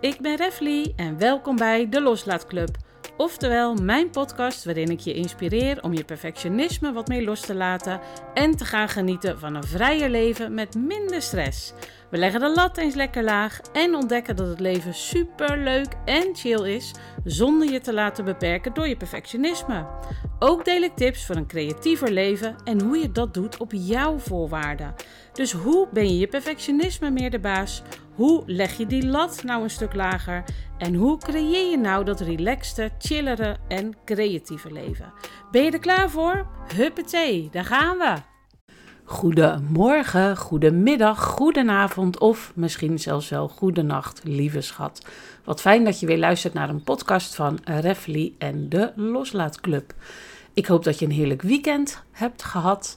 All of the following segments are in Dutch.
ik ben Refly en welkom bij de Loslaatclub. Oftewel mijn podcast waarin ik je inspireer om je perfectionisme wat meer los te laten en te gaan genieten van een vrijer leven met minder stress. We leggen de lat eens lekker laag en ontdekken dat het leven super leuk en chill is zonder je te laten beperken door je perfectionisme. Ook deel ik tips voor een creatiever leven en hoe je dat doet op jouw voorwaarden. Dus hoe ben je je perfectionisme meer de baas? Hoe leg je die lat nou een stuk lager? En hoe creëer je nou dat relaxte, chillere en creatieve leven? Ben je er klaar voor? Huppatee, daar gaan we! Goedemorgen, goedemiddag, goedenavond of misschien zelfs wel goedenacht, lieve schat. Wat fijn dat je weer luistert naar een podcast van Refly en de Loslaatclub. Ik hoop dat je een heerlijk weekend hebt gehad.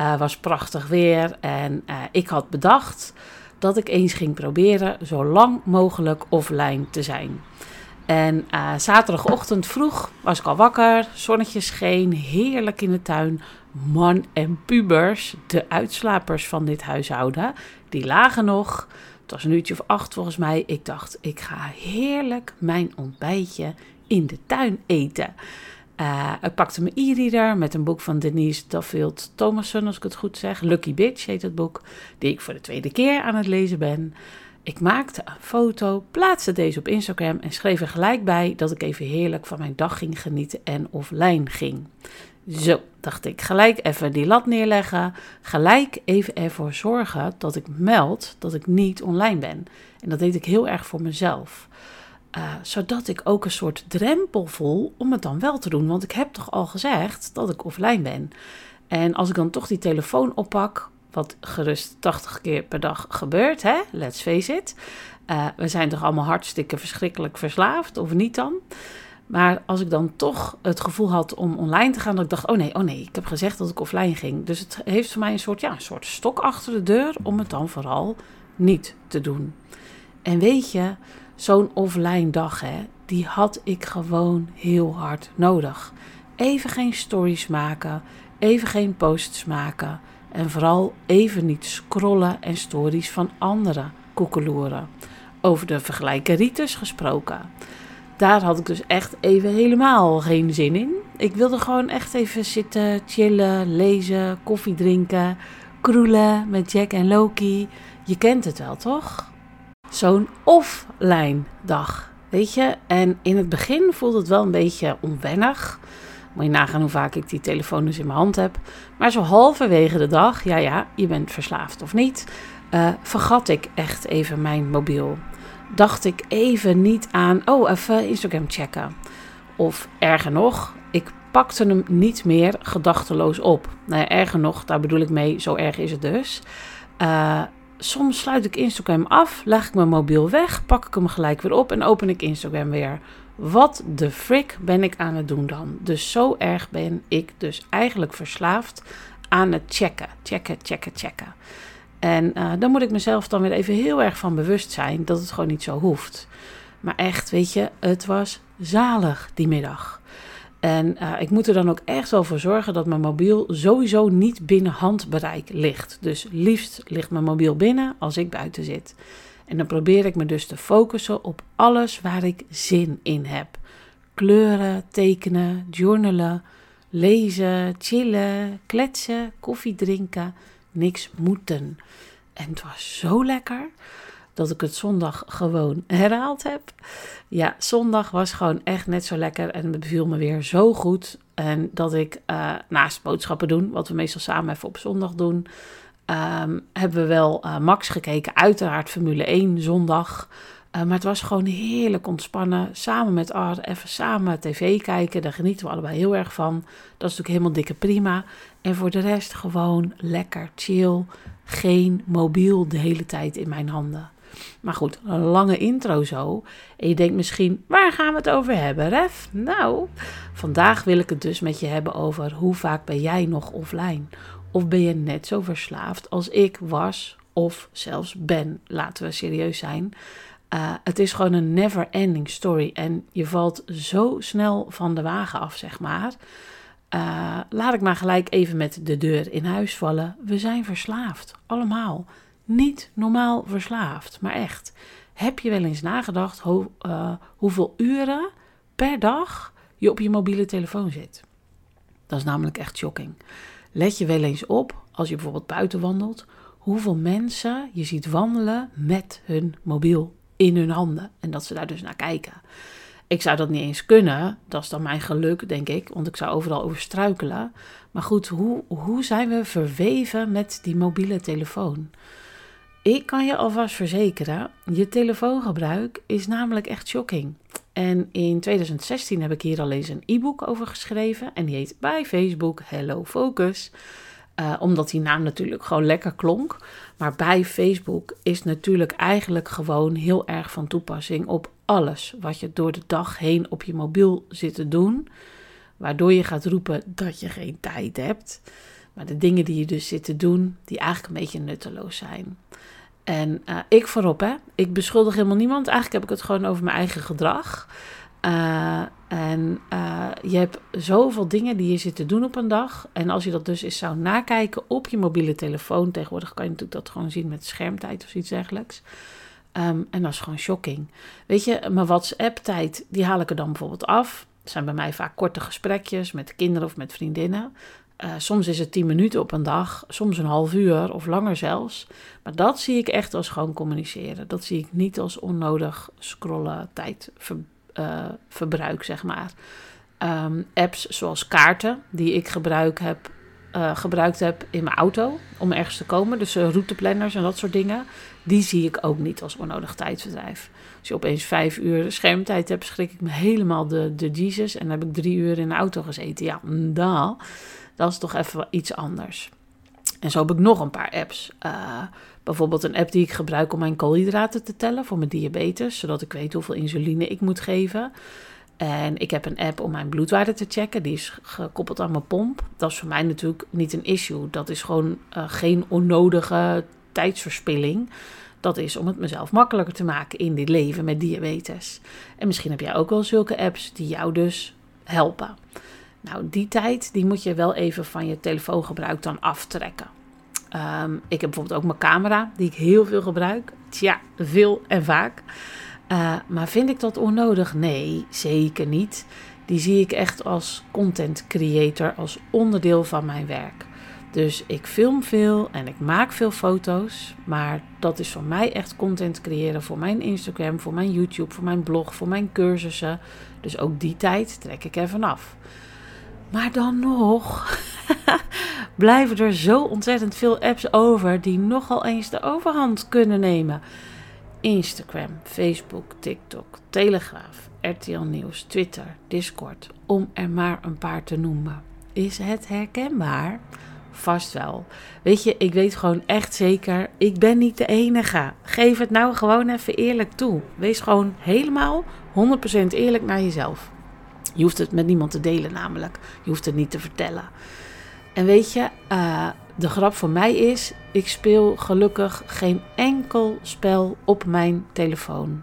Uh, was prachtig weer en uh, ik had bedacht dat ik eens ging proberen zo lang mogelijk offline te zijn. En uh, zaterdagochtend vroeg was ik al wakker, zonnetje scheen, heerlijk in de tuin. Man en pubers, de uitslapers van dit huishouden, die lagen nog. Het was een uurtje of acht volgens mij. Ik dacht, ik ga heerlijk mijn ontbijtje in de tuin eten. Uh, ik pakte mijn e-reader met een boek van Denise Duffield Thomason, als ik het goed zeg. Lucky Bitch heet het boek, die ik voor de tweede keer aan het lezen ben. Ik maakte een foto, plaatste deze op Instagram en schreef er gelijk bij dat ik even heerlijk van mijn dag ging genieten en offline ging. Zo, dacht ik, gelijk even die lat neerleggen. Gelijk even ervoor zorgen dat ik meld dat ik niet online ben. En dat deed ik heel erg voor mezelf. Uh, zodat ik ook een soort drempel voel om het dan wel te doen. Want ik heb toch al gezegd dat ik offline ben. En als ik dan toch die telefoon oppak, wat gerust 80 keer per dag gebeurt, hè? let's face it. Uh, we zijn toch allemaal hartstikke verschrikkelijk verslaafd, of niet dan? Maar als ik dan toch het gevoel had om online te gaan, dat ik dacht: oh nee, oh nee, ik heb gezegd dat ik offline ging. Dus het heeft voor mij een soort, ja, een soort stok achter de deur om het dan vooral niet te doen. En weet je, zo'n offline dag, hè, die had ik gewoon heel hard nodig. Even geen stories maken, even geen posts maken. En vooral even niet scrollen en stories van anderen koekeloeren. Over de vergelijkeritis gesproken. Daar had ik dus echt even helemaal geen zin in. Ik wilde gewoon echt even zitten, chillen, lezen, koffie drinken, kroelen met Jack en Loki. Je kent het wel, toch? Zo'n offline dag, weet je? En in het begin voelde het wel een beetje onwennig. Moet je nagaan hoe vaak ik die telefoon dus in mijn hand heb. Maar zo halverwege de dag, ja ja, je bent verslaafd of niet, uh, vergat ik echt even mijn mobiel. Dacht ik even niet aan, oh even Instagram checken. Of erger nog, ik pakte hem niet meer gedachteloos op. Nou erger nog, daar bedoel ik mee, zo erg is het dus. Uh, soms sluit ik Instagram af, leg ik mijn mobiel weg, pak ik hem gelijk weer op en open ik Instagram weer. Wat de frick ben ik aan het doen dan? Dus zo erg ben ik dus eigenlijk verslaafd aan het checken, checken, checken, checken. En uh, dan moet ik mezelf dan weer even heel erg van bewust zijn dat het gewoon niet zo hoeft. Maar echt, weet je, het was zalig die middag. En uh, ik moet er dan ook echt wel voor zorgen dat mijn mobiel sowieso niet binnen handbereik ligt. Dus liefst ligt mijn mobiel binnen als ik buiten zit. En dan probeer ik me dus te focussen op alles waar ik zin in heb. Kleuren, tekenen, journalen, lezen, chillen, kletsen, koffie drinken, niks moeten. En het was zo lekker dat ik het zondag gewoon herhaald heb. Ja, zondag was gewoon echt net zo lekker en het beviel me weer zo goed. En dat ik uh, naast boodschappen doen, wat we meestal samen even op zondag doen, um, hebben we wel uh, Max gekeken. Uiteraard Formule 1 zondag. Uh, maar het was gewoon heerlijk ontspannen. Samen met Art even samen tv kijken. Daar genieten we allebei heel erg van. Dat is natuurlijk helemaal dikke prima. En voor de rest gewoon lekker chill. Geen mobiel de hele tijd in mijn handen. Maar goed, een lange intro zo. En je denkt misschien, waar gaan we het over hebben, Ref? Nou, vandaag wil ik het dus met je hebben over hoe vaak ben jij nog offline? Of ben je net zo verslaafd als ik was of zelfs ben? Laten we serieus zijn. Uh, het is gewoon een never ending story. En je valt zo snel van de wagen af, zeg maar. Uh, laat ik maar gelijk even met de deur in huis vallen. We zijn verslaafd, allemaal niet normaal verslaafd, maar echt Heb je wel eens nagedacht uh, hoeveel uren per dag je op je mobiele telefoon zit? Dat is namelijk echt shocking. Let je wel eens op, als je bijvoorbeeld buiten wandelt, hoeveel mensen je ziet wandelen met hun mobiel in hun handen. En dat ze daar dus naar kijken. Ik zou dat niet eens kunnen. Dat is dan mijn geluk, denk ik. Want ik zou overal over struikelen. Maar goed, hoe, hoe zijn we verweven met die mobiele telefoon? Ik kan je alvast verzekeren, je telefoongebruik is namelijk echt shocking. En in 2016 heb ik hier al eens een e-book over geschreven. En die heet bij Facebook Hello Focus. Uh, omdat die naam natuurlijk gewoon lekker klonk. Maar bij Facebook is natuurlijk eigenlijk gewoon heel erg van toepassing op alles wat je door de dag heen op je mobiel zit te doen. Waardoor je gaat roepen dat je geen tijd hebt. Maar de dingen die je dus zit te doen, die eigenlijk een beetje nutteloos zijn. En uh, ik voorop, hè. Ik beschuldig helemaal niemand. Eigenlijk heb ik het gewoon over mijn eigen gedrag. Uh, en uh, je hebt zoveel dingen die je zit te doen op een dag. En als je dat dus eens zou nakijken op je mobiele telefoon. Tegenwoordig kan je natuurlijk dat gewoon zien met schermtijd of iets dergelijks. Um, en dat is gewoon shocking. Weet je, mijn WhatsApp-tijd, die haal ik er dan bijvoorbeeld af. Dat zijn bij mij vaak korte gesprekjes met kinderen of met vriendinnen. Uh, soms is het 10 minuten op een dag, soms een half uur of langer zelfs. Maar dat zie ik echt als gewoon communiceren. Dat zie ik niet als onnodig scrollen, tijd uh, verbruik, zeg maar. Um, apps zoals kaarten, die ik gebruik heb, uh, gebruikt heb in mijn auto om ergens te komen. Dus routeplanners en dat soort dingen. Die zie ik ook niet als onnodig tijdverdrijf. Als je opeens vijf uur schermtijd hebt, schrik ik me helemaal de, de Jesus. En dan heb ik drie uur in de auto gezeten. Ja, dan dat is toch even iets anders. En zo heb ik nog een paar apps. Uh, bijvoorbeeld een app die ik gebruik om mijn koolhydraten te tellen voor mijn diabetes, zodat ik weet hoeveel insuline ik moet geven. En ik heb een app om mijn bloedwaarde te checken. Die is gekoppeld aan mijn pomp. Dat is voor mij natuurlijk niet een issue. Dat is gewoon uh, geen onnodige tijdsverspilling. Dat is om het mezelf makkelijker te maken in dit leven met diabetes. En misschien heb jij ook wel zulke apps die jou dus helpen. Nou, die tijd die moet je wel even van je telefoongebruik dan aftrekken. Um, ik heb bijvoorbeeld ook mijn camera, die ik heel veel gebruik. Tja, veel en vaak. Uh, maar vind ik dat onnodig? Nee, zeker niet. Die zie ik echt als content creator, als onderdeel van mijn werk. Dus ik film veel en ik maak veel foto's. Maar dat is voor mij echt content creëren voor mijn Instagram, voor mijn YouTube, voor mijn blog, voor mijn cursussen. Dus ook die tijd trek ik ervan af. Maar dan nog blijven er zo ontzettend veel apps over die nogal eens de overhand kunnen nemen. Instagram, Facebook, TikTok, Telegraaf, RTL Nieuws, Twitter, Discord, om er maar een paar te noemen. Is het herkenbaar? Vast wel. Weet je, ik weet gewoon echt zeker, ik ben niet de enige. Geef het nou gewoon even eerlijk toe. Wees gewoon helemaal 100% eerlijk naar jezelf. Je hoeft het met niemand te delen, namelijk. Je hoeft het niet te vertellen. En weet je, uh, de grap voor mij is: ik speel gelukkig geen enkel spel op mijn telefoon.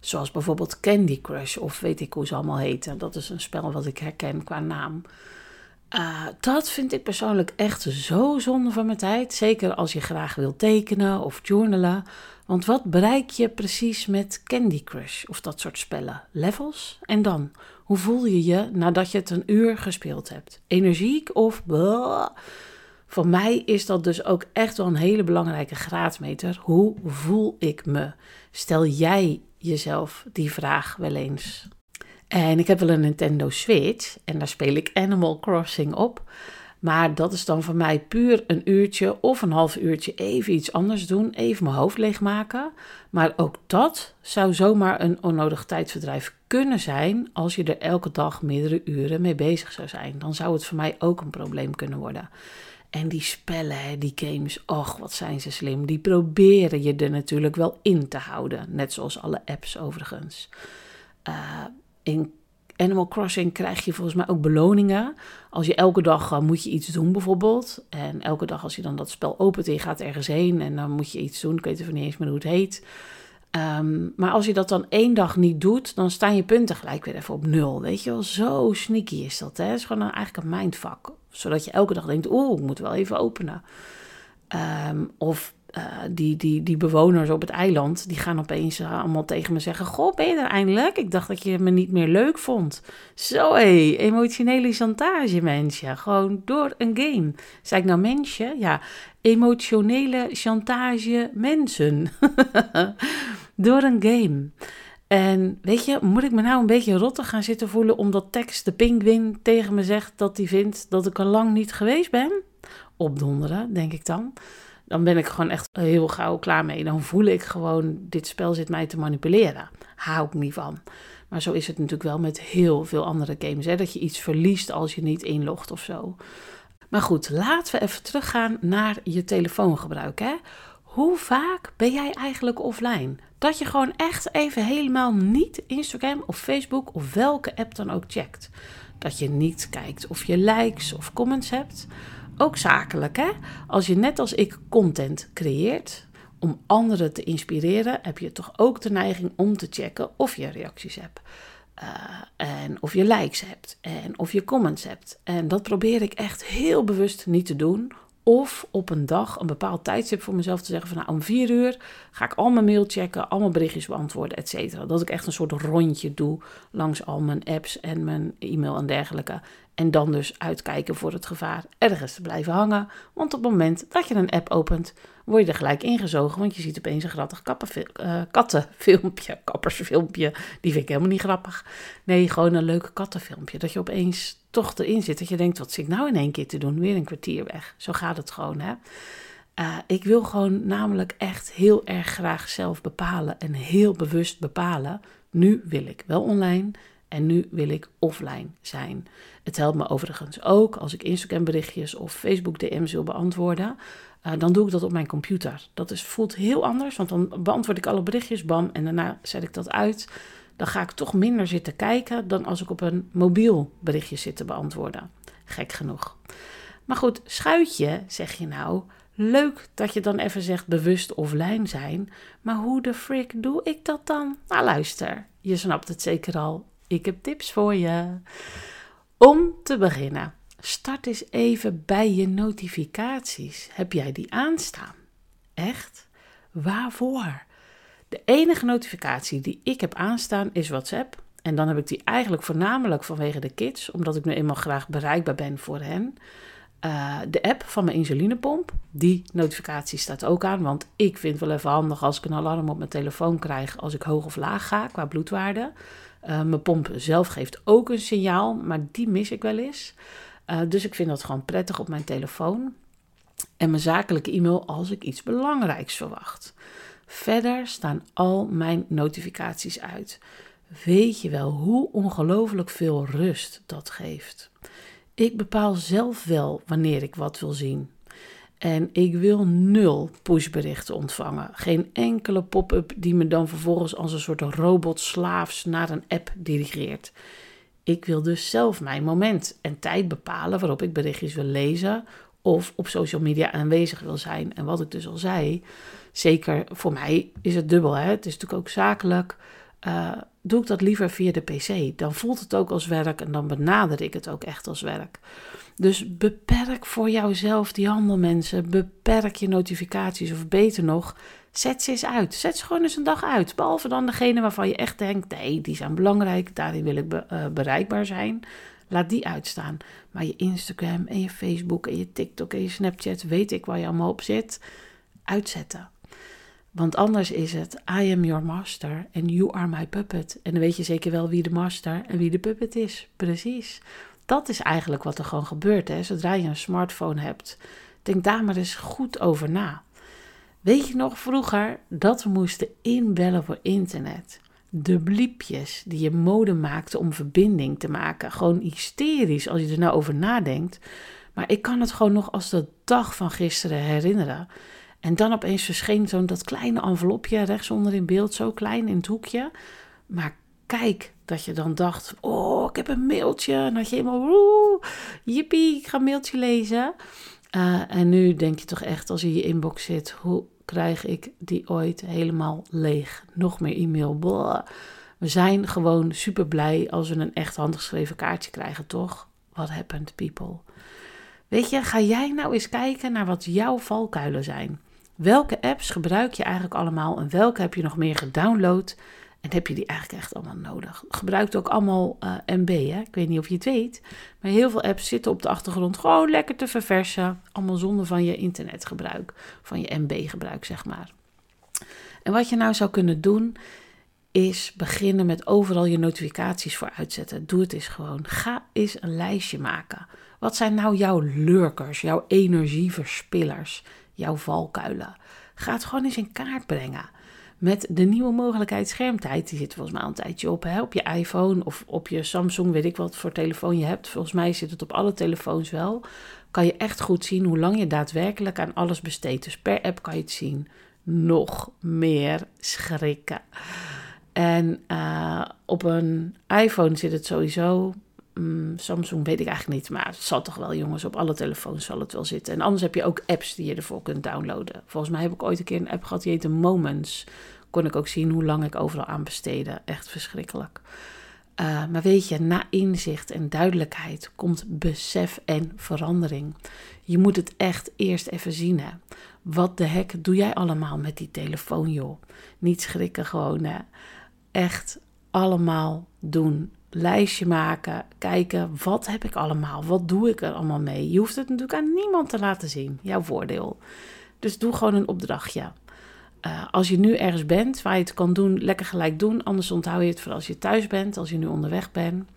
Zoals bijvoorbeeld Candy Crush, of weet ik hoe ze allemaal heten. Dat is een spel wat ik herken qua naam. Uh, dat vind ik persoonlijk echt zo zonde van mijn tijd. Zeker als je graag wilt tekenen of journalen. Want wat bereik je precies met Candy Crush of dat soort spellen? Levels? En dan? Hoe voel je je nadat je het een uur gespeeld hebt? Energiek of... Blah? Voor mij is dat dus ook echt wel een hele belangrijke graadmeter. Hoe voel ik me? Stel jij jezelf die vraag wel eens? En ik heb wel een Nintendo Switch en daar speel ik Animal Crossing op. Maar dat is dan voor mij puur een uurtje of een half uurtje even iets anders doen, even mijn hoofd leegmaken. Maar ook dat zou zomaar een onnodig tijdverdrijf kunnen zijn als je er elke dag meerdere uren mee bezig zou zijn. Dan zou het voor mij ook een probleem kunnen worden. En die spellen, die games, och, wat zijn ze slim. Die proberen je er natuurlijk wel in te houden. Net zoals alle apps overigens. Uh, in Animal Crossing krijg je volgens mij ook beloningen. Als je elke dag uh, moet je iets doen bijvoorbeeld. En elke dag als je dan dat spel opent en je gaat ergens heen en dan moet je iets doen. Ik weet even niet eens meer hoe het heet. Um, maar als je dat dan één dag niet doet, dan staan je punten gelijk weer even op nul. Weet je wel, zo sneaky is dat. Het is gewoon eigenlijk een mindfuck. Zodat je elke dag denkt, oeh, ik moet wel even openen. Um, of uh, die, die, die bewoners op het eiland, die gaan opeens uh, allemaal tegen me zeggen: Goh, ben je er eindelijk? Ik dacht dat je me niet meer leuk vond. Zo hé, emotionele chantage, mensje. Gewoon door een game. Zeg ik nou mensje? Ja, emotionele chantage mensen. door een game. En weet je, moet ik me nou een beetje rottig gaan zitten voelen omdat Tex de Pinguin tegen me zegt dat hij vindt dat ik er lang niet geweest ben? Opdonderen, denk ik dan. Dan ben ik gewoon echt heel gauw klaar mee. Dan voel ik gewoon, dit spel zit mij te manipuleren. Hou ik niet van. Maar zo is het natuurlijk wel met heel veel andere games. Hè? Dat je iets verliest als je niet inlogt of zo. Maar goed, laten we even teruggaan naar je telefoongebruik. Hè? Hoe vaak ben jij eigenlijk offline? Dat je gewoon echt even helemaal niet Instagram of Facebook of welke app dan ook checkt. Dat je niet kijkt of je likes of comments hebt. Ook zakelijk, hè? Als je net als ik content creëert om anderen te inspireren, heb je toch ook de neiging om te checken of je reacties hebt. Uh, en of je likes hebt en of je comments hebt. En dat probeer ik echt heel bewust niet te doen, of op een dag een bepaald tijdstip voor mezelf te zeggen van nou om vier uur ga ik al mijn mail checken, allemaal berichtjes beantwoorden, et cetera. Dat ik echt een soort rondje doe langs al mijn apps en mijn e-mail en dergelijke. En dan dus uitkijken voor het gevaar ergens te blijven hangen. Want op het moment dat je een app opent, word je er gelijk ingezogen. Want je ziet opeens een grappig uh, kattenfilmpje. Kappersfilmpje. Die vind ik helemaal niet grappig. Nee, gewoon een leuke kattenfilmpje. Dat je opeens toch erin zit. Dat je denkt, wat zit ik nou in één keer te doen? Weer een kwartier weg. Zo gaat het gewoon, hè. Uh, ik wil gewoon namelijk echt heel erg graag zelf bepalen en heel bewust bepalen. Nu wil ik wel online en nu wil ik offline zijn. Het helpt me overigens ook als ik Instagram berichtjes of Facebook DM's wil beantwoorden. Uh, dan doe ik dat op mijn computer. Dat is, voelt heel anders, want dan beantwoord ik alle berichtjes, bam, en daarna zet ik dat uit. Dan ga ik toch minder zitten kijken dan als ik op een mobiel berichtje zit te beantwoorden. Gek genoeg. Maar goed, schuitje, zeg je nou. Leuk dat je dan even zegt bewust offline zijn. Maar hoe de frick doe ik dat dan? Nou, luister. Je snapt het zeker al. Ik heb tips voor je. Om te beginnen, start eens even bij je notificaties. Heb jij die aanstaan? Echt? Waarvoor? De enige notificatie die ik heb aanstaan is WhatsApp. En dan heb ik die eigenlijk voornamelijk vanwege de kids, omdat ik nu eenmaal graag bereikbaar ben voor hen. Uh, de app van mijn insulinepomp, die notificatie staat ook aan. Want ik vind het wel even handig als ik een alarm op mijn telefoon krijg als ik hoog of laag ga qua bloedwaarde. Uh, mijn pomp zelf geeft ook een signaal, maar die mis ik wel eens. Uh, dus ik vind dat gewoon prettig op mijn telefoon. En mijn zakelijke e-mail als ik iets belangrijks verwacht. Verder staan al mijn notificaties uit. Weet je wel hoe ongelooflijk veel rust dat geeft? Ik bepaal zelf wel wanneer ik wat wil zien. En ik wil nul pushberichten ontvangen. Geen enkele pop-up die me dan vervolgens als een soort robot slaafs naar een app dirigeert. Ik wil dus zelf mijn moment en tijd bepalen waarop ik berichtjes wil lezen of op social media aanwezig wil zijn. En wat ik dus al zei, zeker voor mij is het dubbel. Hè? Het is natuurlijk ook zakelijk. Uh, doe ik dat liever via de PC. Dan voelt het ook als werk en dan benader ik het ook echt als werk. Dus beperk voor jouzelf die handel, mensen. Beperk je notificaties of beter nog, zet ze eens uit. Zet ze gewoon eens een dag uit. Behalve dan degene waarvan je echt denkt, nee, die zijn belangrijk, daarin wil ik uh, bereikbaar zijn. Laat die uitstaan. Maar je Instagram en je Facebook en je TikTok en je Snapchat, weet ik waar je allemaal op zit, uitzetten. Want anders is het I am your master and you are my puppet. En dan weet je zeker wel wie de master en wie de puppet is. Precies. Dat is eigenlijk wat er gewoon gebeurt. Hè? Zodra je een smartphone hebt, denk daar maar eens goed over na. Weet je nog vroeger dat we moesten inbellen voor internet? De bliepjes die je modem maakte om verbinding te maken. Gewoon hysterisch als je er nou over nadenkt. Maar ik kan het gewoon nog als de dag van gisteren herinneren. En dan opeens verscheen zo'n dat kleine envelopje rechtsonder in beeld, zo klein in het hoekje. Maar kijk, dat je dan dacht, oh, ik heb een mailtje. En dat je helemaal, oeh, jippie, ik ga een mailtje lezen. Uh, en nu denk je toch echt, als je in je inbox zit, hoe krijg ik die ooit helemaal leeg? Nog meer e-mail, We zijn gewoon super blij als we een echt handgeschreven kaartje krijgen, toch? What happened, people? Weet je, ga jij nou eens kijken naar wat jouw valkuilen zijn. Welke apps gebruik je eigenlijk allemaal en welke heb je nog meer gedownload? En heb je die eigenlijk echt allemaal nodig? Gebruikt ook allemaal uh, eh, MB, hè? Ik weet niet of je het weet. Maar heel veel apps zitten op de achtergrond gewoon lekker te verversen. Allemaal zonder van je internetgebruik, van je MB-gebruik, zeg maar. En wat je nou zou kunnen doen, is beginnen met overal je notificaties voor uitzetten. Doe het eens gewoon. Ga eens een lijstje maken. Wat zijn nou jouw lurkers, jouw energieverspillers, jouw valkuilen? Ga het gewoon eens in kaart brengen. Met de nieuwe mogelijkheid schermtijd, die zit volgens mij al een tijdje op, hè, op je iPhone of op je Samsung, weet ik wat voor telefoon je hebt. Volgens mij zit het op alle telefoons wel. Kan je echt goed zien hoe lang je daadwerkelijk aan alles besteedt. Dus per app kan je het zien. Nog meer schrikken. En uh, op een iPhone zit het sowieso. Um, Samsung weet ik eigenlijk niet, maar het zal toch wel, jongens. Op alle telefoons zal het wel zitten. En anders heb je ook apps die je ervoor kunt downloaden. Volgens mij heb ik ooit een keer een app gehad die heette Moments. Kon ik ook zien hoe lang ik overal aan besteedde. Echt verschrikkelijk. Uh, maar weet je, na inzicht en duidelijkheid komt besef en verandering. Je moet het echt eerst even zien. Hè. Wat de hek doe jij allemaal met die telefoon, joh? Niet schrikken gewoon, echt allemaal doen. Lijstje maken, kijken wat heb ik allemaal, wat doe ik er allemaal mee. Je hoeft het natuurlijk aan niemand te laten zien, jouw voordeel. Dus doe gewoon een opdrachtje. Uh, als je nu ergens bent waar je het kan doen, lekker gelijk doen. Anders onthoud je het voor als je thuis bent, als je nu onderweg bent.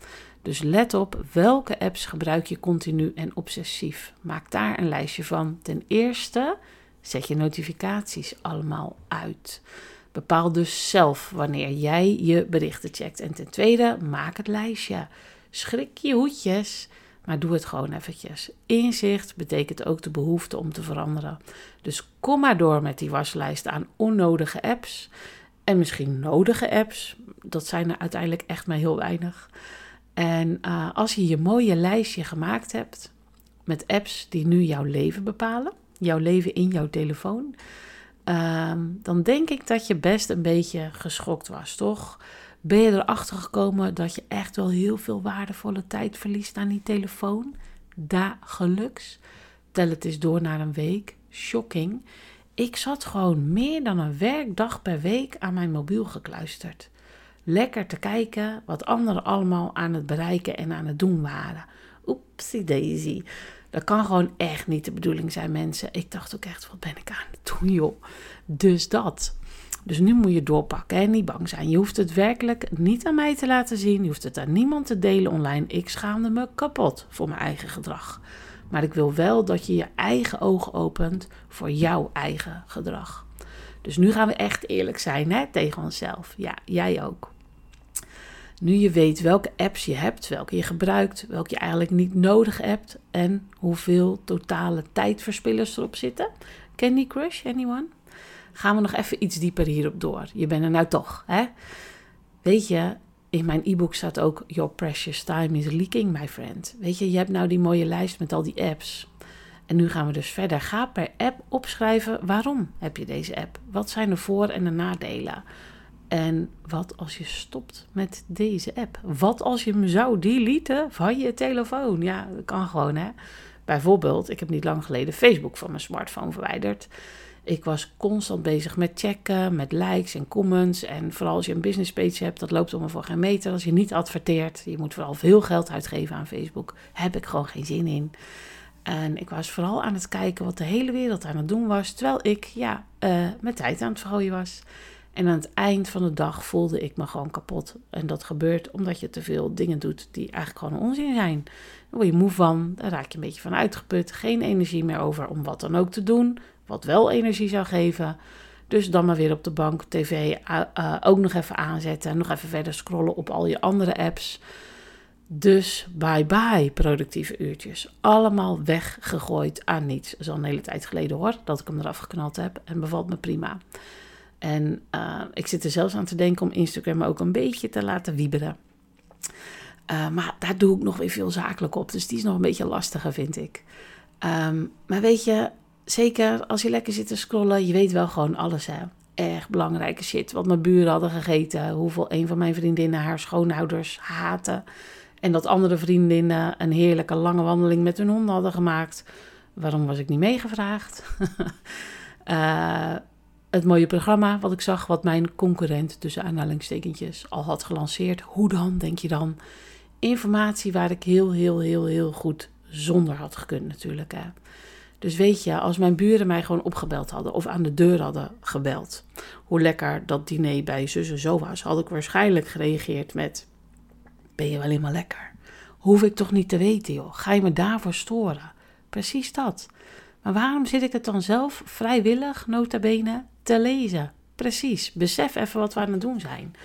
Dus let op welke apps gebruik je continu en obsessief. Maak daar een lijstje van. Ten eerste zet je notificaties allemaal uit. Bepaal dus zelf wanneer jij je berichten checkt. En ten tweede, maak het lijstje. Schrik je hoedjes, maar doe het gewoon eventjes. Inzicht betekent ook de behoefte om te veranderen. Dus kom maar door met die waslijst aan onnodige apps. En misschien nodige apps. Dat zijn er uiteindelijk echt maar heel weinig. En uh, als je je mooie lijstje gemaakt hebt met apps die nu jouw leven bepalen, jouw leven in jouw telefoon, Ehm, dan denk ik dat je best een beetje geschokt was, toch? Ben je erachter gekomen dat je echt wel heel veel waardevolle tijd verliest aan die telefoon? Dagelijks. Tel het eens door naar een week. Shocking. Ik zat gewoon meer dan een werkdag per week aan mijn mobiel gekluisterd. Lekker te kijken wat anderen allemaal aan het bereiken en aan het doen waren. Oepsie daisy. Dat kan gewoon echt niet de bedoeling zijn, mensen. Ik dacht ook echt, wat ben ik aan het doen, joh. Dus dat. Dus nu moet je doorpakken en niet bang zijn. Je hoeft het werkelijk niet aan mij te laten zien. Je hoeft het aan niemand te delen online. Ik schaamde me kapot voor mijn eigen gedrag. Maar ik wil wel dat je je eigen ogen opent voor jouw eigen gedrag. Dus nu gaan we echt eerlijk zijn hè, tegen onszelf. Ja, jij ook. Nu je weet welke apps je hebt, welke je gebruikt, welke je eigenlijk niet nodig hebt en hoeveel totale tijdverspillers erop zitten. Candy Crush, anyone? Gaan we nog even iets dieper hierop door. Je bent er nou toch, hè? Weet je, in mijn e-book staat ook Your precious time is leaking, my friend. Weet je, je hebt nou die mooie lijst met al die apps. En nu gaan we dus verder. Ga per app opschrijven waarom heb je deze app? Wat zijn de voor- en de nadelen? En wat als je stopt met deze app? Wat als je hem zou deleten van je telefoon? Ja, dat kan gewoon hè. Bijvoorbeeld, ik heb niet lang geleden Facebook van mijn smartphone verwijderd. Ik was constant bezig met checken, met likes en comments. En vooral als je een business page hebt, dat loopt om voor geen meter. Als je niet adverteert, je moet vooral veel geld uitgeven aan Facebook. Heb ik gewoon geen zin in. En ik was vooral aan het kijken wat de hele wereld aan het doen was. Terwijl ik ja, uh, mijn tijd aan het vergooien was. En aan het eind van de dag voelde ik me gewoon kapot. En dat gebeurt omdat je te veel dingen doet die eigenlijk gewoon onzin zijn. Daar word je moe van, daar raak je een beetje van uitgeput. Geen energie meer over om wat dan ook te doen, wat wel energie zou geven. Dus dan maar weer op de bank, tv ook nog even aanzetten. En nog even verder scrollen op al je andere apps. Dus bye bye productieve uurtjes. Allemaal weggegooid aan niets. Dat is al een hele tijd geleden hoor, dat ik hem eraf geknald heb. En bevalt me prima. En uh, ik zit er zelfs aan te denken om Instagram ook een beetje te laten wieberen. Uh, maar daar doe ik nog weer veel zakelijk op. Dus die is nog een beetje lastiger, vind ik. Um, maar weet je, zeker als je lekker zit te scrollen, je weet wel gewoon alles, hè. Erg belangrijke shit. Wat mijn buren hadden gegeten. Hoeveel een van mijn vriendinnen haar schoonouders haten. En dat andere vriendinnen een heerlijke lange wandeling met hun honden hadden gemaakt. Waarom was ik niet meegevraagd? Uh, het mooie programma wat ik zag, wat mijn concurrent tussen aanhalingstekentjes al had gelanceerd. Hoe dan, denk je dan? Informatie waar ik heel, heel, heel, heel goed zonder had gekund natuurlijk. Hè. Dus weet je, als mijn buren mij gewoon opgebeld hadden of aan de deur hadden gebeld, hoe lekker dat diner bij zus en zo was, had ik waarschijnlijk gereageerd met: Ben je wel helemaal lekker? Hoef ik toch niet te weten, joh? Ga je me daarvoor storen? Precies dat. Maar waarom zit ik het dan zelf vrijwillig, nota bene, te lezen? Precies, besef even wat we aan het doen zijn.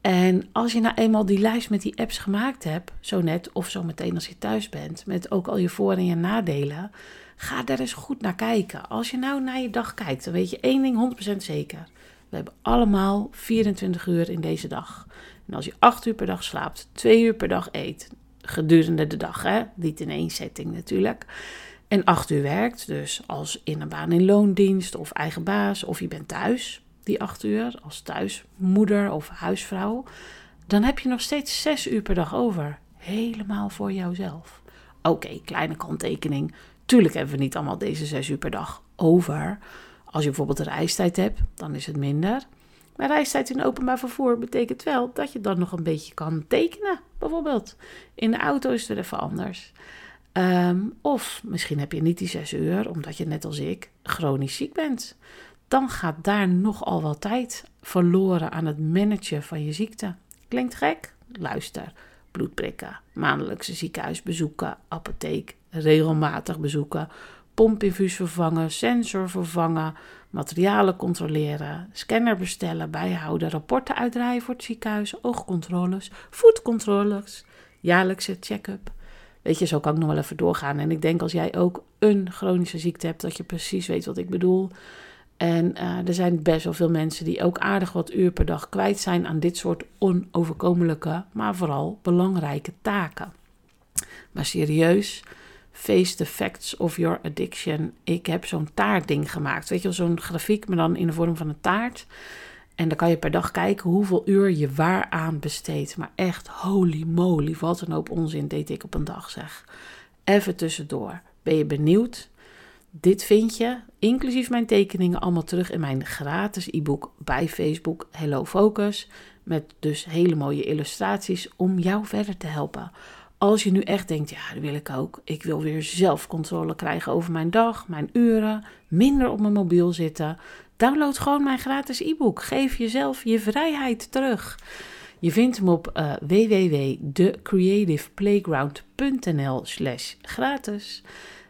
En als je nou eenmaal die lijst met die apps gemaakt hebt, zo net of zo meteen als je thuis bent, met ook al je voor- en je nadelen, ga daar eens goed naar kijken. Als je nou naar je dag kijkt, dan weet je één ding 100% zeker. We hebben allemaal 24 uur in deze dag. En als je 8 uur per dag slaapt, 2 uur per dag eet, gedurende de dag, hè? niet in één setting natuurlijk en acht uur werkt, dus als in een baan in loondienst of eigen baas, of je bent thuis die acht uur als thuismoeder of huisvrouw, dan heb je nog steeds zes uur per dag over. Helemaal voor jouzelf. Oké, kleine kanttekening. Tuurlijk hebben we niet allemaal deze zes uur per dag over. Als je bijvoorbeeld reistijd hebt, dan is het minder. Maar reistijd in openbaar vervoer betekent wel dat je dan nog een beetje kan tekenen, bijvoorbeeld. In de auto is het even anders. Ehm, of misschien heb je niet die zes uur, omdat je net als ik chronisch ziek bent. Dan gaat daar nogal wat tijd verloren aan het managen van je ziekte. Klinkt gek? Luister. Bloedprikken, maandelijkse ziekenhuisbezoeken, apotheek, regelmatig bezoeken, pompinfuus vervangen, sensor vervangen, materialen controleren, scanner bestellen, bijhouden, rapporten uitdraaien voor het ziekenhuis, oogcontroles, voetcontroles, jaarlijkse check-up. Weet je, zo kan ik nog wel even doorgaan. En ik denk als jij ook een chronische ziekte hebt, dat je precies weet wat ik bedoel. En uh, er zijn best wel veel mensen die ook aardig wat uur per dag kwijt zijn aan dit soort onoverkomelijke, maar vooral belangrijke taken. Maar serieus, face the facts of your addiction. Ik heb zo'n taartding gemaakt. Weet je, zo'n grafiek, maar dan in de vorm van een taart. En dan kan je per dag kijken hoeveel uur je waaraan besteedt. Maar echt, holy moly, wat een hoop onzin deed ik op een dag, zeg. Even tussendoor. Ben je benieuwd? Dit vind je, inclusief mijn tekeningen, allemaal terug in mijn gratis e-book bij Facebook Hello Focus. Met dus hele mooie illustraties om jou verder te helpen. Als je nu echt denkt, ja, dat wil ik ook. Ik wil weer zelf controle krijgen over mijn dag, mijn uren, minder op mijn mobiel zitten. Download gewoon mijn gratis e-book. Geef jezelf je vrijheid terug. Je vindt hem op uh, www.thecreativeplayground.nl slash gratis.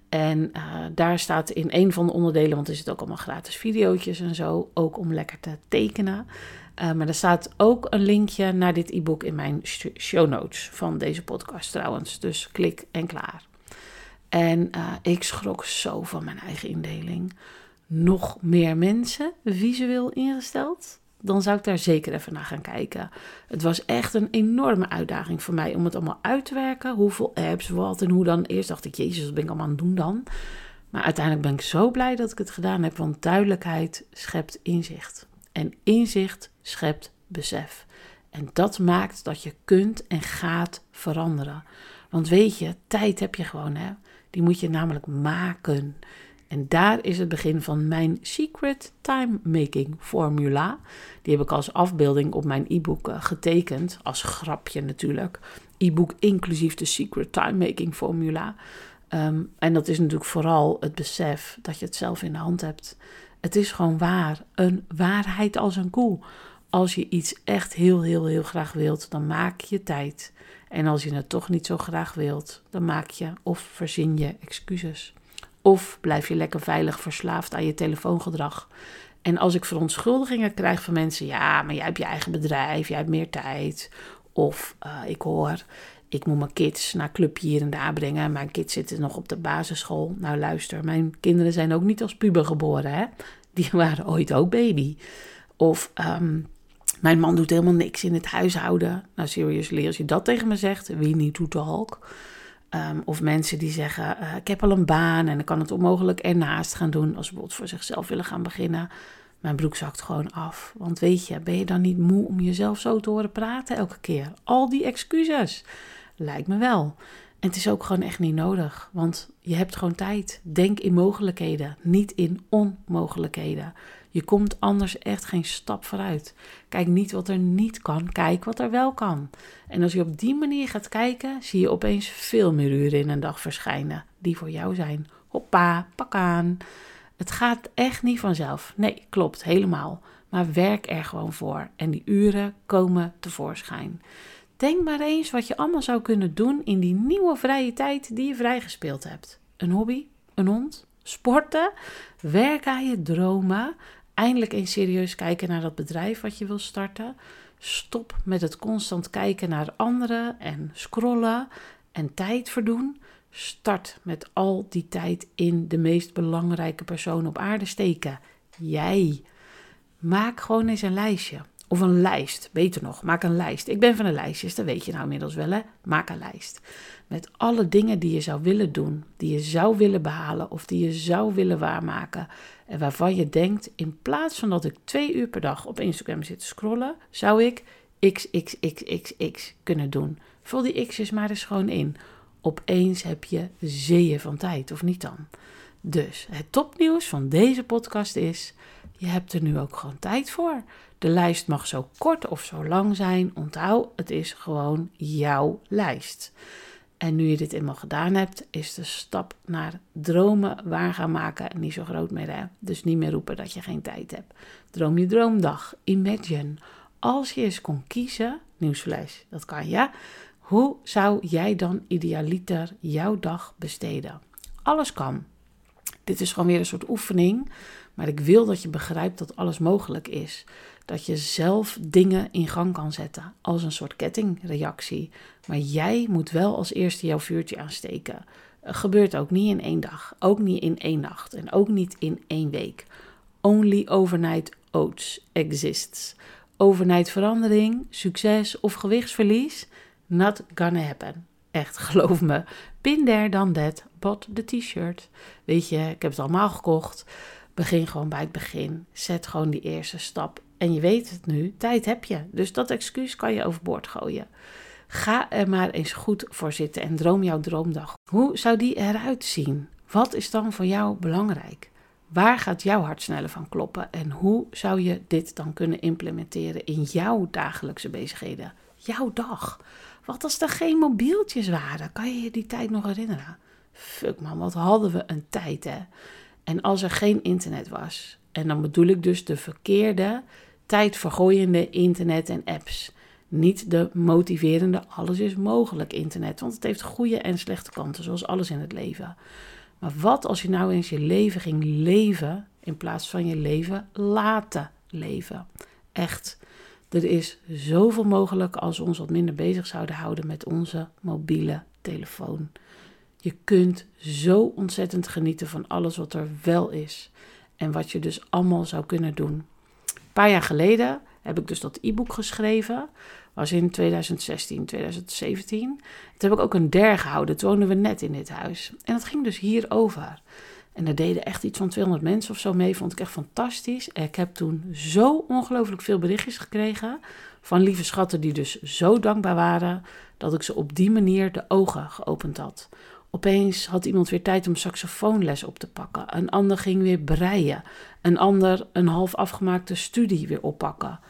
En uh, daar staat in een van de onderdelen, want er zitten ook allemaal gratis video's en zo, ook om lekker te tekenen. Uh, maar er staat ook een linkje naar dit e-book in mijn show notes van deze podcast trouwens. Dus klik en klaar. En ik schrok zo van mijn eigen indeling nog meer mensen visueel ingesteld, dan zou ik daar zeker even naar gaan kijken. Het was echt een enorme uitdaging voor mij om het allemaal uit te werken. Hoeveel apps, wat en hoe dan. Eerst dacht ik, jezus, wat ben ik allemaal aan het doen dan? Maar uiteindelijk ben ik zo blij dat ik het gedaan heb, want duidelijkheid schept inzicht. En inzicht schept besef. En dat maakt dat je kunt en gaat veranderen. Want weet je, tijd heb je gewoon, hè? Die moet je namelijk maken. En daar is het begin van mijn Secret Time Making formula. Die heb ik als afbeelding op mijn e-book eh, getekend, als grapje natuurlijk. E-book inclusief de Secret Time Making formula. Ehm, en dat is natuurlijk vooral het besef dat je het zelf in de hand hebt. Het is gewoon waar. Een waarheid als een koe. Als je iets echt heel, heel, heel graag wilt, dan maak je tijd. En als je het toch niet zo graag wilt, dan maak je of verzin je excuses. Of blijf je lekker veilig verslaafd aan je telefoongedrag. En als ik verontschuldigingen krijg van mensen, ja, maar jij hebt je eigen bedrijf, jij hebt meer tijd. Of uh, ik hoor, ik moet mijn kids naar clubje hier en daar brengen. Mijn kids zitten nog op de basisschool. Nou luister, mijn kinderen zijn ook niet als puber geboren, hè. Die waren ooit ook baby. Of um, mijn man doet helemaal niks in het huishouden. Nou, seriously, als je dat tegen me zegt, wie niet doet talk. Um, of mensen die zeggen: uh, Ik heb al een baan en ik kan het onmogelijk ernaast gaan doen. Als ze bijvoorbeeld voor zichzelf willen gaan beginnen. Mijn broek zakt gewoon af. Want weet je, ben je dan niet moe om jezelf zo te horen praten elke keer? Al die excuses. Lijkt me wel. En het is ook gewoon echt niet nodig, want je hebt gewoon tijd. Denk in mogelijkheden, niet in onmogelijkheden. Je komt anders echt geen stap vooruit. Kijk niet wat er niet kan, kijk wat er wel kan. En als je op die manier gaat kijken, zie je opeens veel meer uren in een dag verschijnen die voor jou zijn. Hoppa, pak aan. Het gaat echt niet vanzelf. Nee, klopt, helemaal. Maar werk er gewoon voor en die uren komen tevoorschijn. Denk maar eens wat je allemaal zou kunnen doen in die nieuwe vrije tijd die je vrijgespeeld hebt. Een hobby, een hond, sporten, werk aan je dromen, eindelijk eens serieus kijken naar dat bedrijf wat je wil starten. Stop met het constant kijken naar anderen en scrollen en tijd verdoen. Start met al die tijd in de meest belangrijke persoon op aarde steken. Jij. Maak gewoon eens een lijstje. Of een lijst, beter nog, maak een lijst. Ik ben van de lijstjes, dat weet je nou inmiddels wel hè. Maak een lijst. Met alle dingen die je zou willen doen, die je zou willen behalen of die je zou willen waarmaken. En waarvan je denkt, in plaats van dat ik twee uur per dag op Instagram zit te scrollen, zou ik xxxxx kunnen doen. Vul die x's maar eens gewoon in. Opeens heb je zeeën van tijd, of niet dan? Dus het topnieuws van deze podcast is: je hebt er nu ook gewoon tijd voor. De lijst mag zo kort of zo lang zijn. Onthoud, het is gewoon jouw lijst. En nu je dit eenmaal gedaan hebt, is de stap naar dromen waar gaan maken niet zo groot meer. Hè? Dus niet meer roepen dat je geen tijd hebt. Droom je droomdag. Imagine. Als je eens kon kiezen, nieuwsflash, dat kan ja. Hoe zou jij dan idealiter jouw dag besteden? Alles kan. Dit is gewoon weer een soort oefening. Maar ik wil dat je begrijpt dat alles mogelijk is. Dat je zelf dingen in gang kan zetten als een soort kettingreactie. Maar jij moet wel als eerste jouw vuurtje aansteken. Gebeurt ook niet in één dag, ook niet in één nacht en ook niet in één week. Only overnight oats exists. Overnight verandering, succes of gewichtsverlies, not gonna happen. Echt, geloof me. Pin there dan that, bought the t-shirt. Weet je, ik heb het allemaal gekocht. Begin gewoon bij het begin. Zet gewoon die eerste stap. En je weet het nu, tijd heb je. Dus dat excuus kan je overboord gooien. Ga er maar eens goed voor zitten en droom jouw droomdag. Hoe zou die eruit zien? Wat is dan voor jou belangrijk? Waar gaat jouw hart sneller van kloppen? En hoe zou je dit dan kunnen implementeren in jouw dagelijkse bezigheden? Jouw dag. Wat als er geen mobieltjes waren? Kan je je die tijd nog herinneren? Fuck man, wat hadden we een tijd hè? En als er geen internet was, en dan bedoel ik dus de verkeerde, tijdvergooiende internet en apps. Niet de motiverende, alles is mogelijk internet. Want het heeft goede en slechte kanten, zoals alles in het leven. Maar wat als je nou eens je leven ging leven in plaats van je leven laten leven? Echt. Er is zoveel mogelijk als we ons wat minder bezig zouden houden met onze mobiele telefoon. Je kunt zo ontzettend genieten van alles wat er wel is. En wat je dus allemaal zou kunnen doen. Een paar jaar geleden heb ik dus dat e-book geschreven. Was in 2016, 2017. Toen heb ik ook een der gehouden. Toen woonden we net in dit huis. En dat ging dus hierover. En daar deden echt iets van 200 mensen of zo mee. Vond ik echt fantastisch. ik heb toen zo ongelooflijk veel berichtjes gekregen. Van lieve schatten die dus zo dankbaar waren. Dat ik ze op die manier de ogen geopend had. Opeens had iemand weer tijd om saxofoonles op te pakken. Een ander ging weer breien. Een ander een half afgemaakte studie weer oppakken.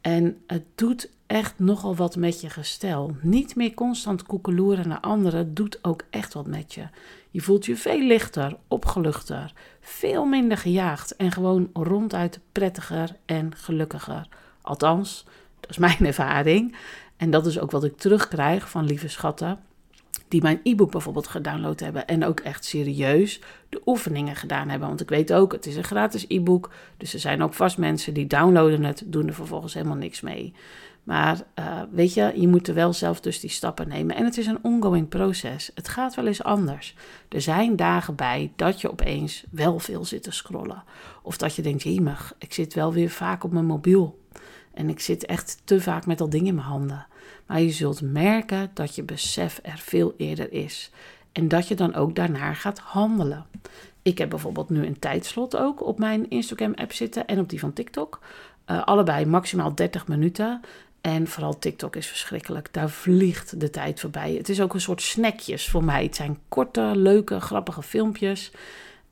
En het doet echt nogal wat met je gestel. Niet meer constant koekeloeren naar anderen doet ook echt wat met je. Je voelt je veel lichter, opgeluchter, veel minder gejaagd en gewoon ronduit prettiger en gelukkiger. Althans, dat is mijn ervaring. En dat is ook wat ik terugkrijg van lieve schatten die mijn e-book bijvoorbeeld gedownload hebben en ook echt serieus de oefeningen gedaan hebben. Want ik weet ook, het is een gratis e-book, dus er zijn ook vast mensen die downloaden het, doen er vervolgens helemaal niks mee. Maar uh, weet je, je moet er wel zelf dus die stappen nemen. En het is een ongoing proces. Het gaat wel eens anders. Er zijn dagen bij dat je opeens wel veel zit te scrollen. Of dat je denkt, jemig, ik zit wel weer vaak op mijn mobiel. En ik zit echt te vaak met al dingen in mijn handen. Maar je zult merken dat je besef er veel eerder is. En dat je dan ook daarnaar gaat handelen. Ik heb bijvoorbeeld nu een tijdslot ook op mijn Instagram-app zitten en op die van TikTok. Uh, allebei maximaal 30 minuten. En vooral TikTok is verschrikkelijk. Daar vliegt de tijd voorbij. Het is ook een soort snackjes voor mij. Het zijn korte, leuke, grappige filmpjes.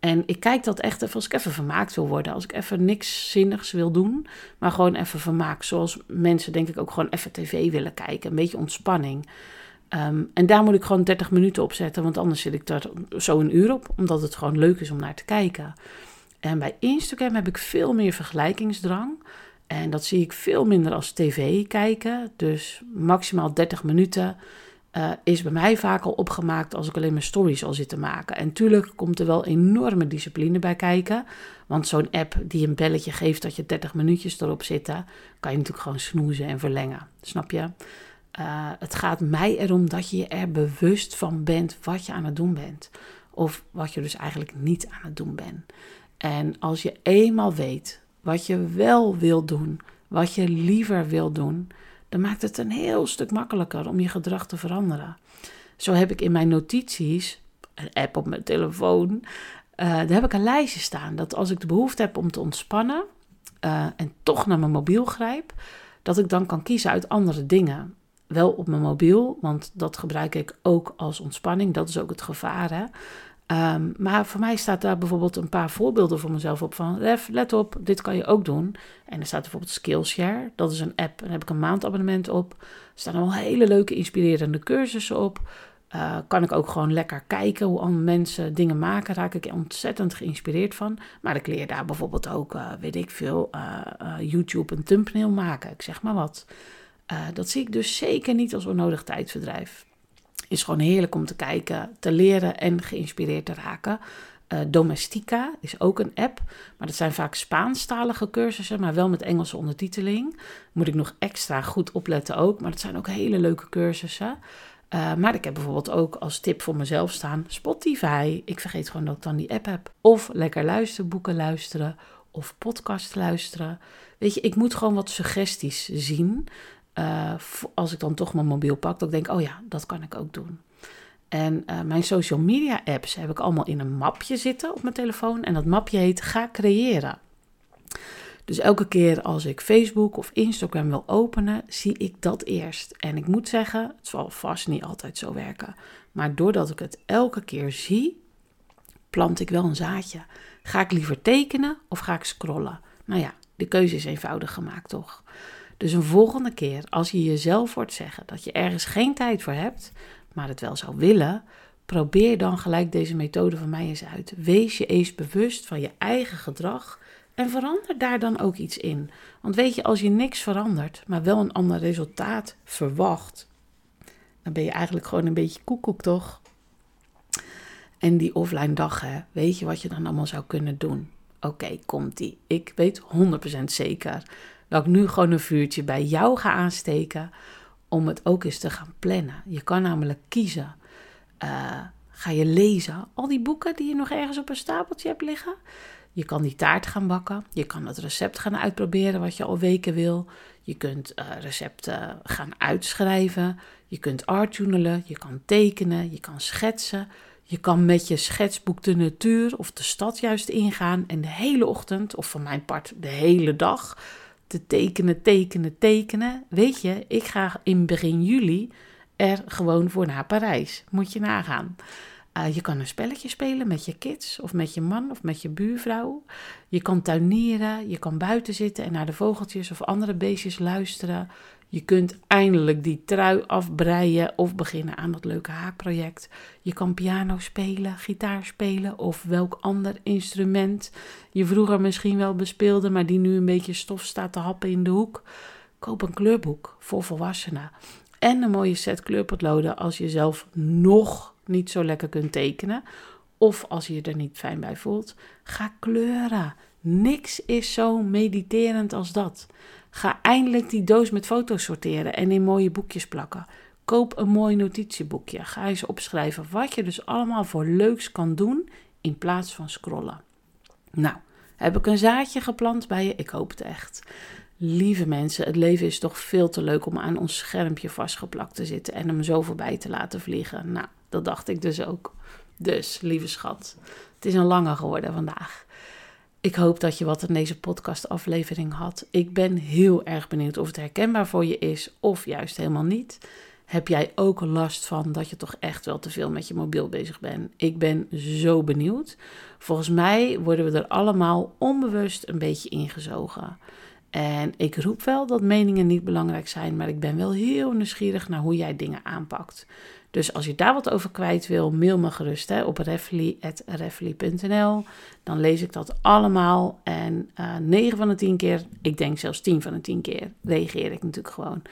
En ik kijk dat echt even als ik even vermaakt wil worden. Als ik even niks zinnigs wil doen, maar gewoon even vermaak. Zoals mensen denk ik ook gewoon even tv willen kijken. Een beetje ontspanning. Ehm, en daar moet ik gewoon 30 minuten op zetten, want anders zit ik daar zo een uur op. Omdat het gewoon leuk is om naar te kijken. En bij Instagram heb ik veel meer vergelijkingsdrang. En dat zie ik veel minder als tv kijken. Dus maximaal 30 minuten uh, is bij mij vaak al opgemaakt als ik alleen mijn stories al zit te maken. En tuurlijk komt er wel enorme discipline bij kijken. Want zo'n app die een belletje geeft dat je 30 minuutjes erop zitten, kan je natuurlijk gewoon snoezen en verlengen. Snap je? Uh, het gaat mij erom dat je je er bewust van bent wat je aan het doen bent. Of wat je dus eigenlijk niet aan het doen bent. En als je eenmaal weet wat je wel wil doen, wat je liever wil doen, dan maakt het een heel stuk makkelijker om je gedrag te veranderen. Zo heb ik in mijn notities, een app op mijn telefoon, uh, daar heb ik een lijstje staan. Dat als ik de behoefte heb om te ontspannen uh, en toch naar mijn mobiel grijp, dat ik dan kan kiezen uit andere dingen. Wel op mijn mobiel, want dat gebruik ik ook als ontspanning. Dat is ook het gevaar. Hè? Um, maar voor mij staat daar bijvoorbeeld een paar voorbeelden voor mezelf op van, Ref, let op, dit kan je ook doen. En er staat bijvoorbeeld Skillshare, dat is een app, daar heb ik een maandabonnement op. Er staan al hele leuke, inspirerende cursussen op. Uh, kan ik ook gewoon lekker kijken hoe andere mensen dingen maken, raak ik ontzettend geïnspireerd van. Maar ik leer daar bijvoorbeeld ook, uh, weet ik veel, uh, YouTube een thumbnail maken, ik zeg maar wat. dat zie ik dus zeker niet als onnodig tijdverdrijf is gewoon heerlijk om te kijken, te leren en geïnspireerd te raken. Uh, Domestica is ook een app, maar dat zijn vaak Spaanstalige cursussen, maar wel met Engelse ondertiteling. Moet ik nog extra goed opletten ook, maar dat zijn ook hele leuke cursussen. Uh, maar ik heb bijvoorbeeld ook als tip voor mezelf staan Spotify. Ik vergeet gewoon dat ik dan die app heb. Of lekker luisterboeken luisteren of podcast luisteren. Weet je, ik moet gewoon wat suggesties zien. Uh, als ik dan toch mijn mobiel pak, dat ik oh ja, dat kan ik ook doen. En uh, mijn social media apps heb ik allemaal in een mapje zitten op mijn telefoon. En dat mapje heet Ga creëren. Dus elke keer als ik Facebook of Instagram wil openen, zie ik dat eerst. En ik moet zeggen, het zal vast niet altijd zo werken. Maar doordat ik het elke keer zie, plant ik wel een zaadje. Ga ik liever tekenen of ga ik scrollen? Nou ja, de keuze is eenvoudig gemaakt, toch? Dus een volgende keer, als je jezelf hoort zeggen dat je ergens geen tijd voor hebt, maar het wel zou willen, probeer dan gelijk deze methode van mij eens uit. Wees je eens bewust van je eigen gedrag en verander daar dan ook iets in. Want weet je, als je niks verandert, maar wel een ander resultaat verwacht, dan ben je eigenlijk gewoon een beetje koekoek, toch? En die offline dag, hè, weet je wat je dan allemaal zou kunnen doen? Oké, komt die. Ik weet 100% zeker dat ik nu gewoon een vuurtje bij jou ga aansteken om het ook eens te gaan plannen. Je kan namelijk kiezen. Uh, ga je lezen al die boeken die je nog ergens op een stapeltje hebt liggen? Je kan die taart gaan bakken. Je kan het recept gaan uitproberen wat je al weken wil. Je kunt uh, recepten gaan uitschrijven. Je kunt artjournalen. Je kan tekenen. Je kan schetsen. Je kan met je schetsboek de natuur of de stad juist ingaan en de hele ochtend, of van mijn part de hele dag, te tekenen, tekenen, tekenen. Weet je, ik ga in begin juli er gewoon voor naar Parijs. Moet je nagaan. Uh, je kan een spelletje spelen met je kids of met je man of met je buurvrouw. Je kan tuinieren, je kan buiten zitten en naar de vogeltjes of andere beestjes luisteren. Je kunt eindelijk die trui afbreien of beginnen aan dat leuke haakproject. Je kan piano spelen, gitaar spelen of welk ander instrument je vroeger misschien wel bespeelde, maar die nu een beetje stof staat te happen in de hoek. Koop een kleurboek voor volwassenen en een mooie set kleurpotloden als je zelf nog niet zo lekker kunt tekenen of als je je er niet fijn bij voelt. Ga kleuren. Niks is zo mediterend als dat. Eindelijk die doos met foto's sorteren en in mooie boekjes plakken. Koop een mooi notitieboekje. Ga eens opschrijven wat je dus allemaal voor leuks kan doen in plaats van scrollen. Nou, heb ik een zaadje geplant bij je? Ik hoop het echt. Lieve mensen, het leven is toch veel te leuk om aan ons schermpje vastgeplakt te zitten en hem zo voorbij te laten vliegen. Nou, dat dacht ik dus ook. Dus, lieve schat, het is een lange geworden vandaag. Ik hoop dat je wat in deze podcastaflevering had. Ik ben heel erg benieuwd of het herkenbaar voor je is of juist helemaal niet. Heb jij ook last van dat je toch echt wel te veel met je mobiel bezig bent? Ik ben zo benieuwd. Volgens mij worden we er allemaal onbewust een beetje ingezogen. En ik roep wel dat meningen niet belangrijk zijn, maar ik ben wel heel nieuwsgierig naar hoe jij dingen aanpakt. Dus als je daar wat over kwijt wil, mail me gerust hè, op refly.refly.nl. Dan lees ik dat allemaal. En uh, eh, 9 van de 10 keer, ik denk zelfs 10 van de 10 keer, reageer ik natuurlijk gewoon.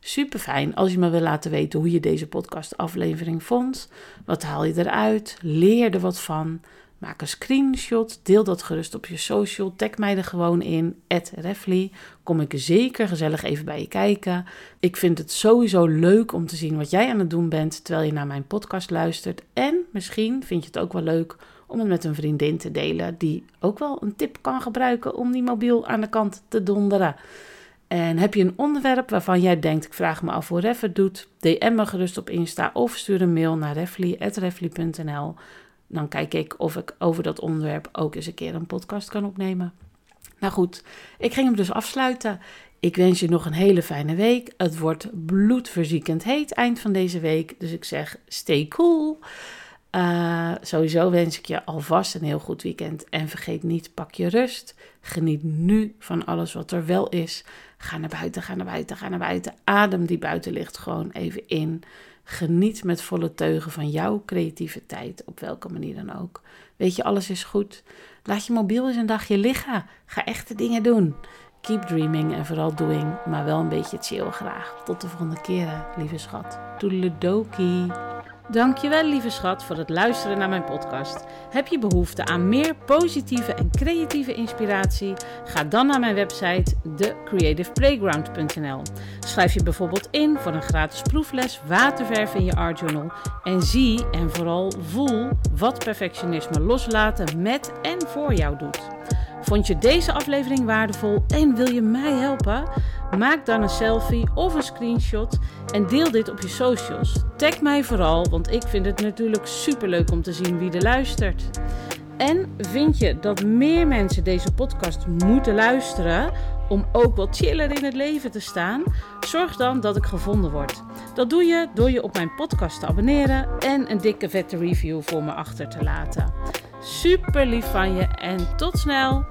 Super fijn als je me wil laten weten hoe je deze podcast aflevering vond. Wat haal je eruit? Leer er wat van. Maak een screenshot, deel dat gerust op je social, tag mij er gewoon in, @refly. Kom ik zeker gezellig even bij je kijken. Ik vind het sowieso leuk om te zien wat jij aan het doen bent terwijl je naar mijn podcast luistert. En misschien vind je het ook wel leuk om het met een vriendin te delen die ook wel een tip kan gebruiken om die mobiel aan de kant te donderen. En heb je een onderwerp waarvan jij denkt, ik vraag me af hoe Ref het doet, DM me gerust op Insta of stuur een mail naar refly.refly.nl dan kijk ik of ik over dat onderwerp ook eens een keer een podcast kan opnemen. Nou goed, ik ging hem dus afsluiten. Ik wens je nog een hele fijne week. Het wordt bloedverziekend heet eind van deze week. Dus ik zeg stay cool. Uh, sowieso wens ik je alvast een heel goed weekend. En vergeet niet, pak je rust. Geniet nu van alles wat er wel is. Ga naar buiten, ga naar buiten, ga naar buiten. Adem die buitenlicht gewoon even in. Geniet met volle teugen van jouw creativiteit, op welke manier dan ook. Weet je, alles is goed. Laat je mobiel eens een dagje liggen. Ga echte dingen doen. Keep dreaming en vooral doing, maar wel een beetje chill graag. Tot de volgende keer, lieve schat. Toedeledokie. Dankjewel lieve schat voor het luisteren naar mijn podcast. Heb je behoefte aan meer positieve en creatieve inspiratie? Ga dan naar mijn website thecreativeplayground.nl. Schrijf je bijvoorbeeld in voor een gratis proefles waterverf in je art journal en zie en vooral voel wat perfectionisme loslaten met en voor jou doet. Vond je deze aflevering waardevol en wil je mij helpen? Maak dan een selfie of een screenshot en deel dit op je socials. Tag mij vooral, want ik vind het natuurlijk superleuk om te zien wie er luistert. En vind je dat meer mensen deze podcast moeten luisteren om ook wat chiller in het leven te staan? Zorg dan dat ik gevonden word. Dat doe je door je op mijn podcast te abonneren en een dikke vette review voor me achter te laten. Super lief van je en tot snel!